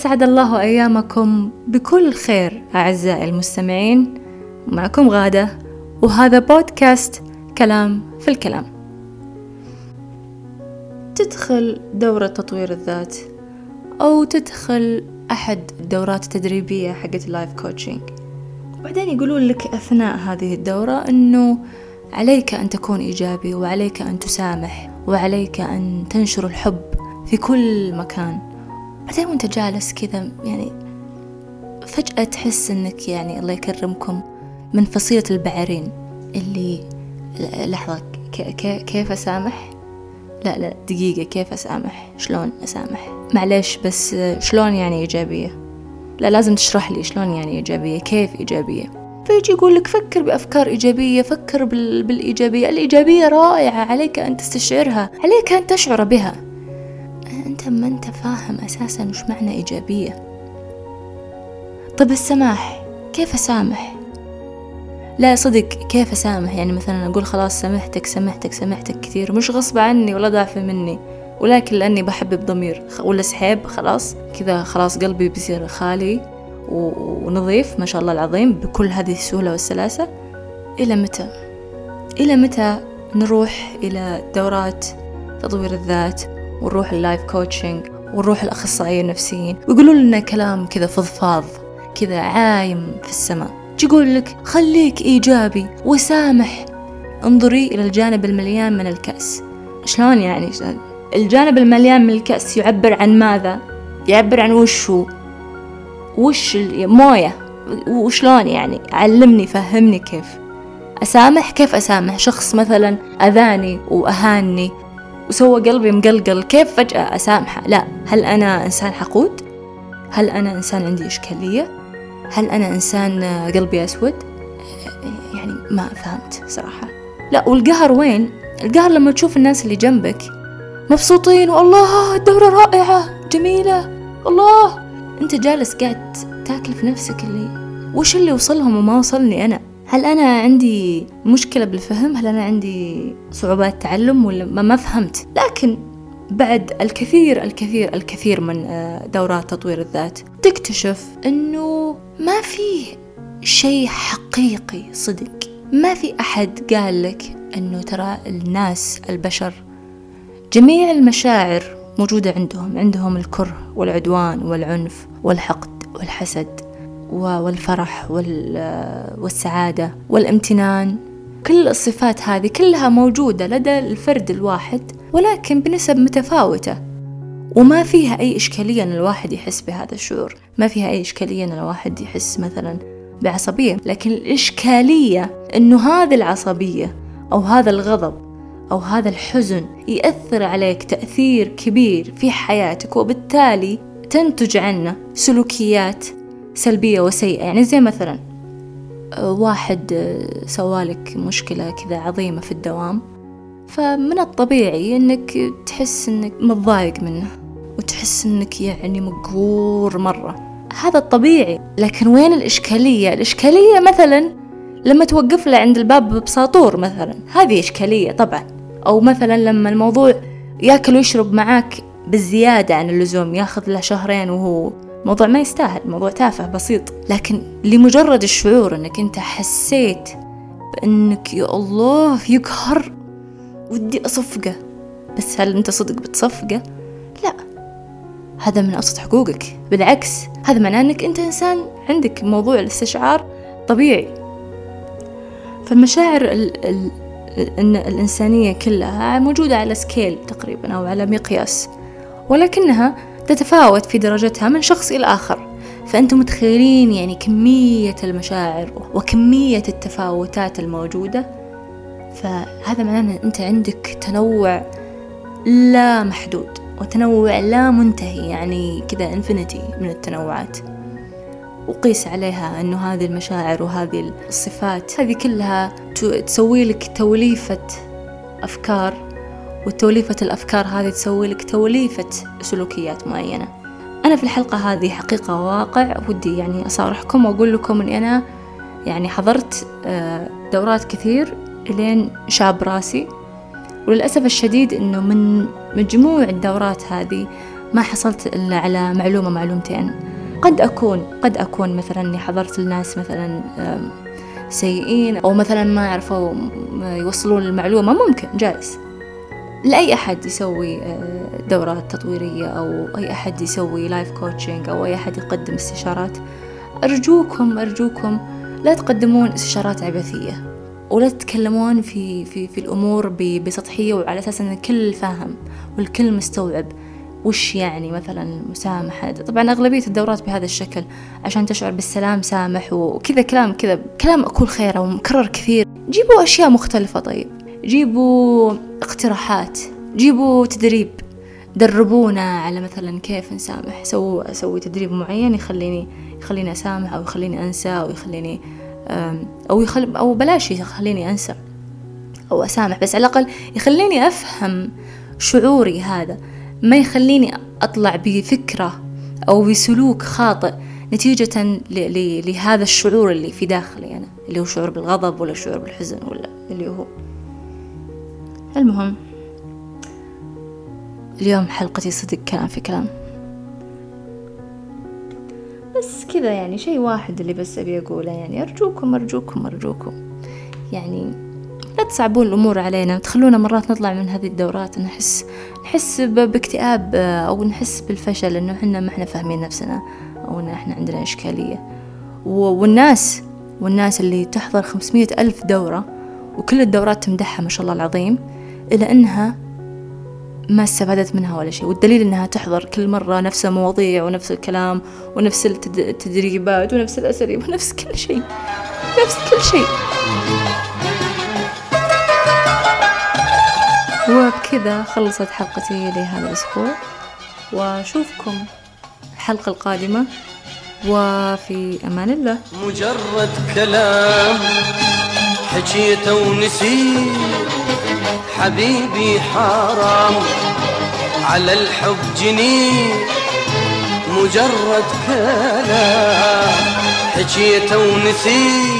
وأسعد الله أيامكم بكل خير أعزائي المستمعين. معكم غادة وهذا بودكاست كلام في الكلام. تدخل دورة تطوير الذات أو تدخل أحد الدورات التدريبية حقت ال life coaching وبعدين يقولون لك أثناء هذه الدورة أنه عليك أن تكون إيجابي وعليك أن تسامح وعليك أن تنشر الحب في كل مكان. بعدين وانت جالس كذا يعني فجأة تحس إنك يعني الله يكرمكم من فصيلة البعرين اللي لحظة كيف أسامح؟ لا لا دقيقة كيف أسامح؟ شلون أسامح؟ معليش بس شلون يعني إيجابية؟ لا لازم تشرح لي شلون يعني إيجابية كيف إيجابية فيجي يقول لك فكر بأفكار إيجابية فكر بالإيجابية الإيجابية رائعة عليك أن تستشعرها عليك أن تشعر بها أنت ما أنت فاهم أساسا وش معنى إيجابية؟ طب السماح كيف أسامح لا صدق كيف أسامح يعني مثلا أقول خلاص سامحتك سامحتك سامحتك كثير مش غصب عني ولا ضعف مني ولكن لأني بحب بضمير ولا سحيب خلاص كذا خلاص قلبي بيصير خالي ونظيف ما شاء الله العظيم بكل هذه السهولة والسلاسة. إلى متى؟ إلى متى نروح إلى دورات تطوير الذات؟ ونروح ال life coaching ونروح الأخصائيين النفسيين. ويقولوا لنا كلام كذا فضفاض كذا عايم في السماء. يقول لك؟ خليك إيجابي وسامح. انظري إلى الجانب المليان من الكأس. شلون يعني؟ الجانب المليان من الكأس يعبر عن ماذا؟ يعبر عن وش هو؟ وش موية؟ وشلون يعني؟ علمني فهمني كيف. أسامح؟ كيف أسامح؟ شخص مثلا أذاني وأهاني وسوى قلبي مقلقل كيف فجأة أسامحه؟ لا هل أنا إنسان حقود؟ هل أنا إنسان عندي إشكالية؟ هل أنا إنسان قلبي أسود؟ يعني ما فهمت صراحة. لا والقهر وين؟ القهر لما تشوف الناس اللي جنبك مبسوطين والله الدورة رائعة جميلة الله أنت جالس قاعد تاكل في نفسك اللي وش اللي وصلهم وما وصلني أنا؟ هل أنا عندي مشكلة بالفهم؟ هل أنا عندي صعوبات تعلم ولا ما, فهمت؟ لكن بعد الكثير الكثير الكثير من آه، دورات تطوير الذات تكتشف إنه ما في شيء حقيقي صدق. ما في أحد قال لك إنه ترى الناس البشر جميع المشاعر موجودة عندهم عندهم الكره والعدوان والعنف والحقد والحسد. والفرح والسعادة والامتنان. كل الصفات هذه كلها موجودة لدى الفرد الواحد ولكن بنسب متفاوتة. وما فيها أي إشكالية أن الواحد يحس بهذا الشعور. ما فيها أي إشكالية أن الواحد يحس مثلا بعصبية. لكن الإشكالية أنه هذه العصبية أو هذا الغضب أو هذا الحزن يأثر عليك تأثير كبير في حياتك وبالتالي تنتج عنه سلوكيات سلبية وسيئة. يعني زي مثلا واحد سوالك مشكلة كذا عظيمة في الدوام فمن الطبيعي إنك تحس إنك متضايق منه وتحس إنك يعني مقهور مرة. هذا الطبيعي. لكن وين الإشكالية؟ الإشكالية مثلا لما توقف له عند الباب بساطور مثلا. هذه إشكالية طبعا. أو مثلا لما الموضوع ياكل ويشرب معاك بالزيادة عن اللزوم ياخذ له شهرين وهو موضوع ما يستاهل موضوع تافه بسيط. لكن لمجرد الشعور إنك أنت حسيت بإنك يا الله يقهر ودي أصفقه. بس هل أنت صدق بتصفقه؟ لا. هذا من ابسط حقوقك. بالعكس هذا معناه إنك أنت إنسان عندك موضوع الاستشعار طبيعي. فالمشاعر ال ال الإنسانية كلها موجودة على سكيل تقريبا أو على مقياس. ولكنها تتفاوت في درجتها من شخص إلى آخر. فأنتم متخيلين يعني كمية المشاعر وكمية التفاوتات الموجودة؟ فهذا معناه أن أنت عندك تنوع لا محدود وتنوع لا منتهي يعني كذا انفينيتي من التنوعات. وقيس عليها أنه هذه المشاعر وهذه الصفات هذه كلها تسوي لك توليفة أفكار وتوليفة الأفكار هذه تسوي لك توليفة سلوكيات معينة. أنا في الحلقة هذه حقيقة واقع ودي يعني أصارحكم وأقول لكم أني أنا يعني حضرت آه، دورات كثير إلين شاب راسي. وللأسف الشديد أنه من مجموع الدورات هذه ما حصلت إلا على معلومة معلومتين. قد أكون قد أكون مثلا إني حضرت الناس مثلا سيئين أو مثلا ما يعرفوا يوصلون المعلومة ممكن جائز لأي أحد يسوي آه، دورات تطويرية أو أي أحد يسوي life coaching أو أي أحد يقدم استشارات أرجوكم أرجوكم لا تقدمون استشارات عبثية ولا تتكلمون في في في الأمور بسطحية وعلى أساس أن الكل فاهم والكل مستوعب وش يعني مثلا مسامحة. طبعا أغلبية الدورات بهذا الشكل عشان تشعر بالسلام سامح وكذا كلام كذا كلام أكون خير ومكرر كثير. جيبوا أشياء مختلفة طيب. جيبوا اقتراحات جيبوا تدريب. دربونا على مثلا كيف نسامح. سووا أسوي تدريب معين يخليني يخليني أسامح أو يخليني أنسى أو يخليني أو يخل أو بلاش يخليني أنسى أو أسامح. بس على الأقل يخليني أفهم شعوري هذا. ما يخليني أطلع بفكرة أو بسلوك خاطئ نتيجة لهذا الشعور اللي في داخلي أنا اللي هو شعور بالغضب ولا شعور بالحزن ولا اللي هو المهم اليوم حلقتي صدق كلام في كلام. بس كذا يعني شيء واحد اللي بس أبي أقوله يعني أرجوكم أرجوكم أرجوكم. يعني لا تصعبون الأمور علينا تخلونا مرات نطلع من هذه الدورات نحس نحس باكتئاب أو نحس بالفشل إنه إحنا ما إحنا فاهمين نفسنا أو إن إحنا عندنا إشكالية. والناس والناس اللي تحضر خمسمية ألف دورة وكل الدورات تمدحها ما شاء الله العظيم. إلا أنها ما استفادت منها ولا شيء. والدليل أنها تحضر كل مرة نفس المواضيع ونفس الكلام ونفس التدريبات ونفس الأساليب ونفس كل شيء. نفس كل شيء. وبكذا خلصت حلقتي لهذا الأسبوع. وأشوفكم الحلقة القادمة. وفي أمان الله. مجرد كلام حكيته ونسيت. حبيبي حرام. على الحب جنين مجرد كلام. حكيته ونسيت.